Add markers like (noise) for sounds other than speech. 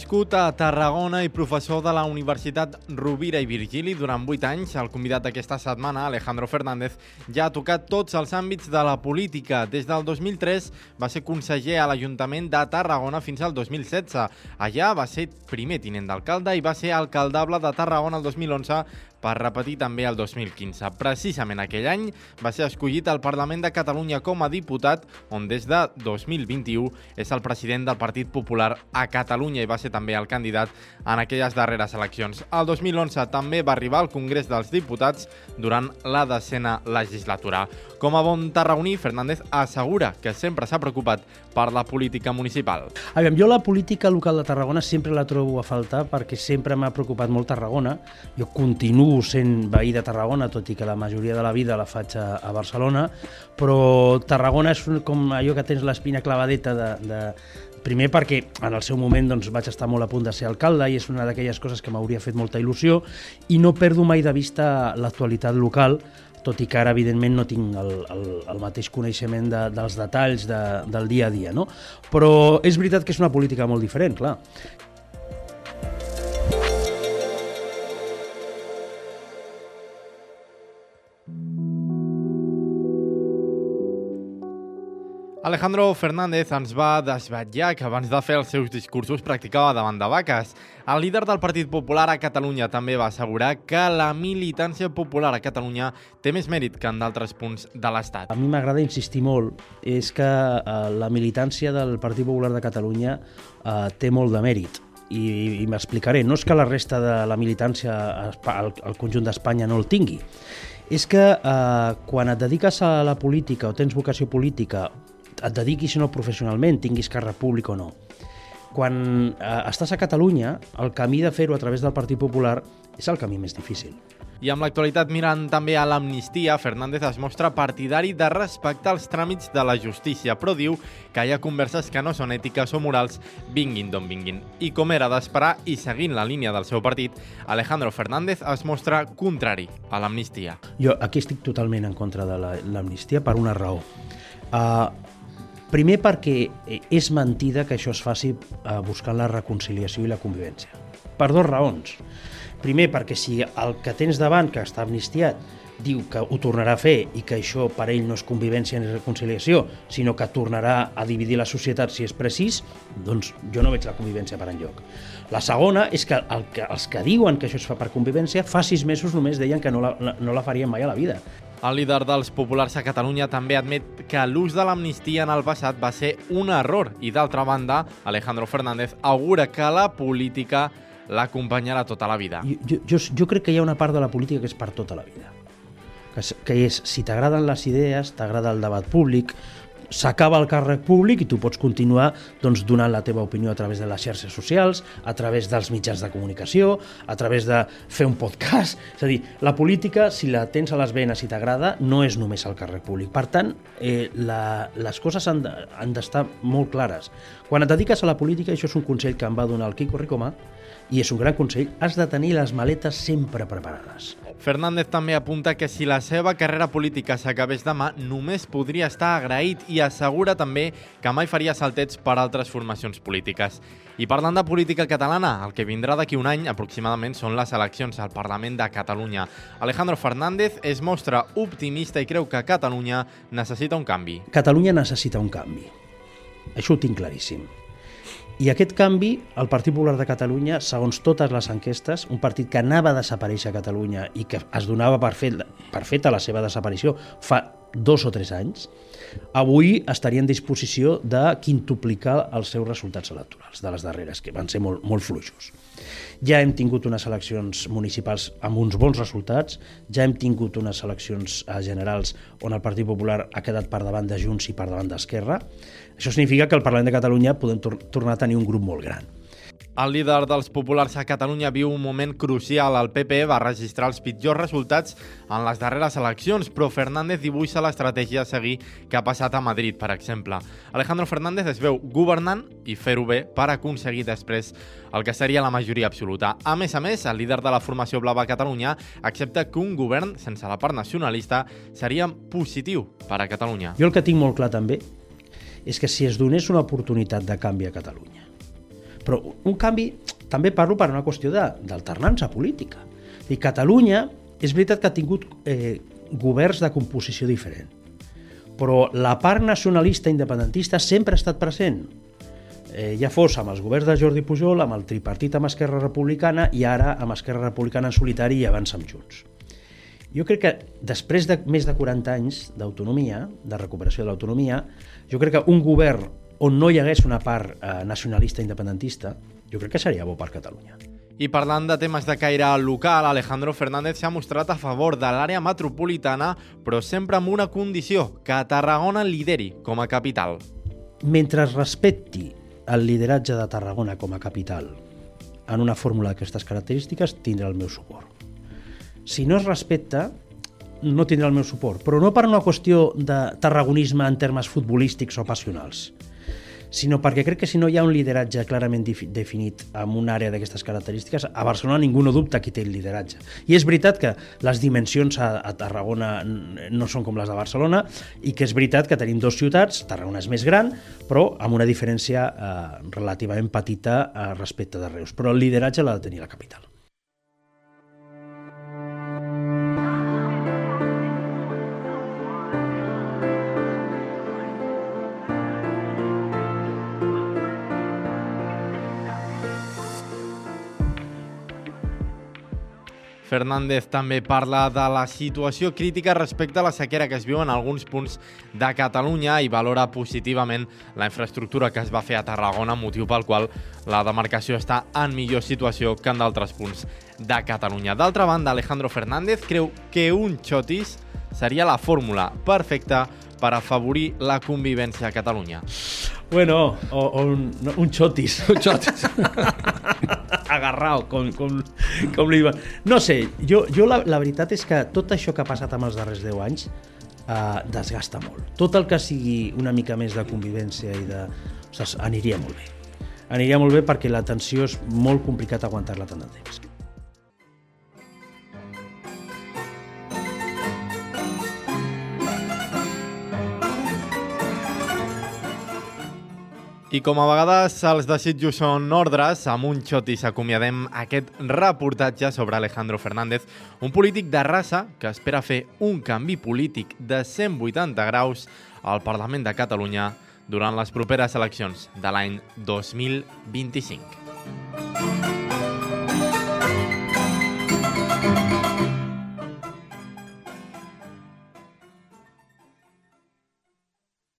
Nascut a Tarragona i professor de la Universitat Rovira i Virgili durant 8 anys, el convidat d'aquesta setmana, Alejandro Fernández, ja ha tocat tots els àmbits de la política. Des del 2003 va ser conseller a l'Ajuntament de Tarragona fins al 2016. Allà va ser primer tinent d'alcalde i va ser alcaldable de Tarragona el 2011 per repetir també el 2015. Precisament aquell any va ser escollit al Parlament de Catalunya com a diputat, on des de 2021 és el president del Partit Popular a Catalunya i va ser també el candidat en aquelles darreres eleccions. El 2011 també va arribar al Congrés dels Diputats durant la decena legislatura. Com a bon tarragoní, Fernández assegura que sempre s'ha preocupat per la política municipal. Aviam, jo la política local de Tarragona sempre la trobo a faltar perquè sempre m'ha preocupat molt Tarragona. Jo continuo sent veí de Tarragona, tot i que la majoria de la vida la faig a, a Barcelona, però Tarragona és com allò que tens l'espina clavadeta de, de, Primer perquè en el seu moment doncs, vaig estar molt a punt de ser alcalde i és una d'aquelles coses que m'hauria fet molta il·lusió i no perdo mai de vista l'actualitat local tot i que ara, evidentment, no tinc el, el, el mateix coneixement de, dels detalls de, del dia a dia, no? Però és veritat que és una política molt diferent, clar. Alejandro Fernández ens va desvetllar que abans de fer els seus discursos practicava davant de vaques. El líder del Partit Popular a Catalunya també va assegurar que la militància popular a Catalunya té més mèrit que en d'altres punts de l'Estat. A mi m'agrada insistir molt, és que eh, la militància del Partit Popular de Catalunya eh, té molt de mèrit i, i m'explicaré. No és que la resta de la militància al, al conjunt d'Espanya no el tingui, és que eh, quan et dediques a la política o tens vocació política et dediquis o no professionalment, tinguis càrrec públic o no. Quan eh, estàs a Catalunya, el camí de fer-ho a través del Partit Popular és el camí més difícil. I amb l'actualitat mirant també a l'amnistia, Fernández es mostra partidari de respectar els tràmits de la justícia, però diu que hi ha converses que no són ètiques o morals, vinguin d'on vinguin. I com era d'esperar, i seguint la línia del seu partit, Alejandro Fernández es mostra contrari a l'amnistia. Jo aquí estic totalment en contra de l'amnistia per una raó. Uh, Primer perquè eh, és mentida que això es faci eh, buscant la reconciliació i la convivència. Per dues raons. Primer, perquè si el que tens davant, que està amnistiat, diu que ho tornarà a fer i que això per ell no és convivència ni reconciliació, sinó que tornarà a dividir la societat si és precís, doncs jo no veig la convivència per enlloc. La segona és que, el que els que diuen que això es fa per convivència fa sis mesos només deien que no la, no la farien mai a la vida. El líder dels populars a Catalunya també admet que l'ús de l'amnistia en el passat va ser un error i, d'altra banda, Alejandro Fernández augura que la política l'acompanyarà tota la vida. Jo, jo, jo crec que hi ha una part de la política que és per tota la vida. Que, que és, si t'agraden les idees, t'agrada el debat públic, s'acaba el càrrec públic i tu pots continuar doncs, donant la teva opinió a través de les xarxes socials, a través dels mitjans de comunicació, a través de fer un podcast. És a dir, la política, si la tens a les venes i t'agrada, no és només el càrrec públic. Per tant, eh, la, les coses han d'estar de, molt clares. Quan et dediques a la política, això és un consell que em va donar el Quico Ricomà, i és un gran consell, has de tenir les maletes sempre preparades. Fernández també apunta que si la seva carrera política s'acabés demà, només podria estar agraït i assegura també que mai faria saltets per altres formacions polítiques. I parlant de política catalana, el que vindrà d'aquí un any aproximadament són les eleccions al Parlament de Catalunya. Alejandro Fernández es mostra optimista i creu que Catalunya necessita un canvi. Catalunya necessita un canvi. Això ho tinc claríssim. I aquest canvi, el Partit Popular de Catalunya, segons totes les enquestes, un partit que anava a desaparèixer a Catalunya i que es donava per, fet, per feta la seva desaparició fa dos o tres anys, avui estaria en disposició de quintuplicar els seus resultats electorals de les darreres, que van ser molt, molt fluixos. Ja hem tingut unes eleccions municipals amb uns bons resultats, ja hem tingut unes eleccions eh, generals on el Partit Popular ha quedat per davant de Junts i per davant d'Esquerra. Això significa que al Parlament de Catalunya podem tor tornar a tenir un grup molt gran. El líder dels populars a Catalunya viu un moment crucial. El PP va registrar els pitjors resultats en les darreres eleccions, però Fernández dibuixa l'estratègia a seguir que ha passat a Madrid, per exemple. Alejandro Fernández es veu governant i fer-ho bé per aconseguir després el que seria la majoria absoluta. A més a més, el líder de la formació blava a Catalunya accepta que un govern sense la part nacionalista seria positiu per a Catalunya. Jo el que tinc molt clar també és que si es donés una oportunitat de canvi a Catalunya, Però un canvi, també parlo per una qüestió d'alternança política. I Catalunya, és veritat que ha tingut eh, governs de composició diferent, però la part nacionalista independentista sempre ha estat present. Eh, ja fos amb els governs de Jordi Pujol, amb el tripartit amb Esquerra Republicana i ara amb Esquerra Republicana en solitari i abans amb Junts. Jo crec que després de més de 40 anys d'autonomia, de recuperació de l'autonomia, jo crec que un govern on no hi hagués una part eh, nacionalista independentista, jo crec que seria bo per Catalunya. I parlant de temes de caire local, Alejandro Fernández s'ha mostrat a favor de l'àrea metropolitana, però sempre amb una condició, que Tarragona lideri com a capital. Mentre es respecti el lideratge de Tarragona com a capital en una fórmula d'aquestes característiques, tindrà el meu suport. Si no es respecta, no tindrà el meu suport, però no per una qüestió de tarragonisme en termes futbolístics o passionals, sinó perquè crec que si no hi ha un lideratge clarament definit en una àrea d'aquestes característiques, a Barcelona ningú no dubta qui té el lideratge. I és veritat que les dimensions a, a Tarragona no són com les de Barcelona i que és veritat que tenim dues ciutats, Tarragona és més gran, però amb una diferència eh, relativament petita eh, respecte de Reus. Però el lideratge l'ha de tenir la capital. Fernández també parla de la situació crítica respecte a la sequera que es viu en alguns punts de Catalunya i valora positivament la infraestructura que es va fer a Tarragona, motiu pel qual la demarcació està en millor situació que en d'altres punts de Catalunya. D'altra banda, Alejandro Fernández creu que un xotis seria la fórmula perfecta per afavorir la convivència a Catalunya. Bueno, o, o un, no, un xotis. Un xotis. (laughs) Agarrao, com, com, (laughs) com li va... No sé, jo, jo la, la veritat és que tot això que ha passat amb els darrers 10 anys eh, desgasta molt. Tot el que sigui una mica més de convivència i de... Ostres, aniria molt bé. Aniria molt bé perquè la tensió és molt complicat aguantar-la tant de temps. I com a vegades els desitjos són ordres, amb un xoti s'acomiadem aquest reportatge sobre Alejandro Fernández, un polític de raça que espera fer un canvi polític de 180 graus al Parlament de Catalunya durant les properes eleccions de l'any 2025.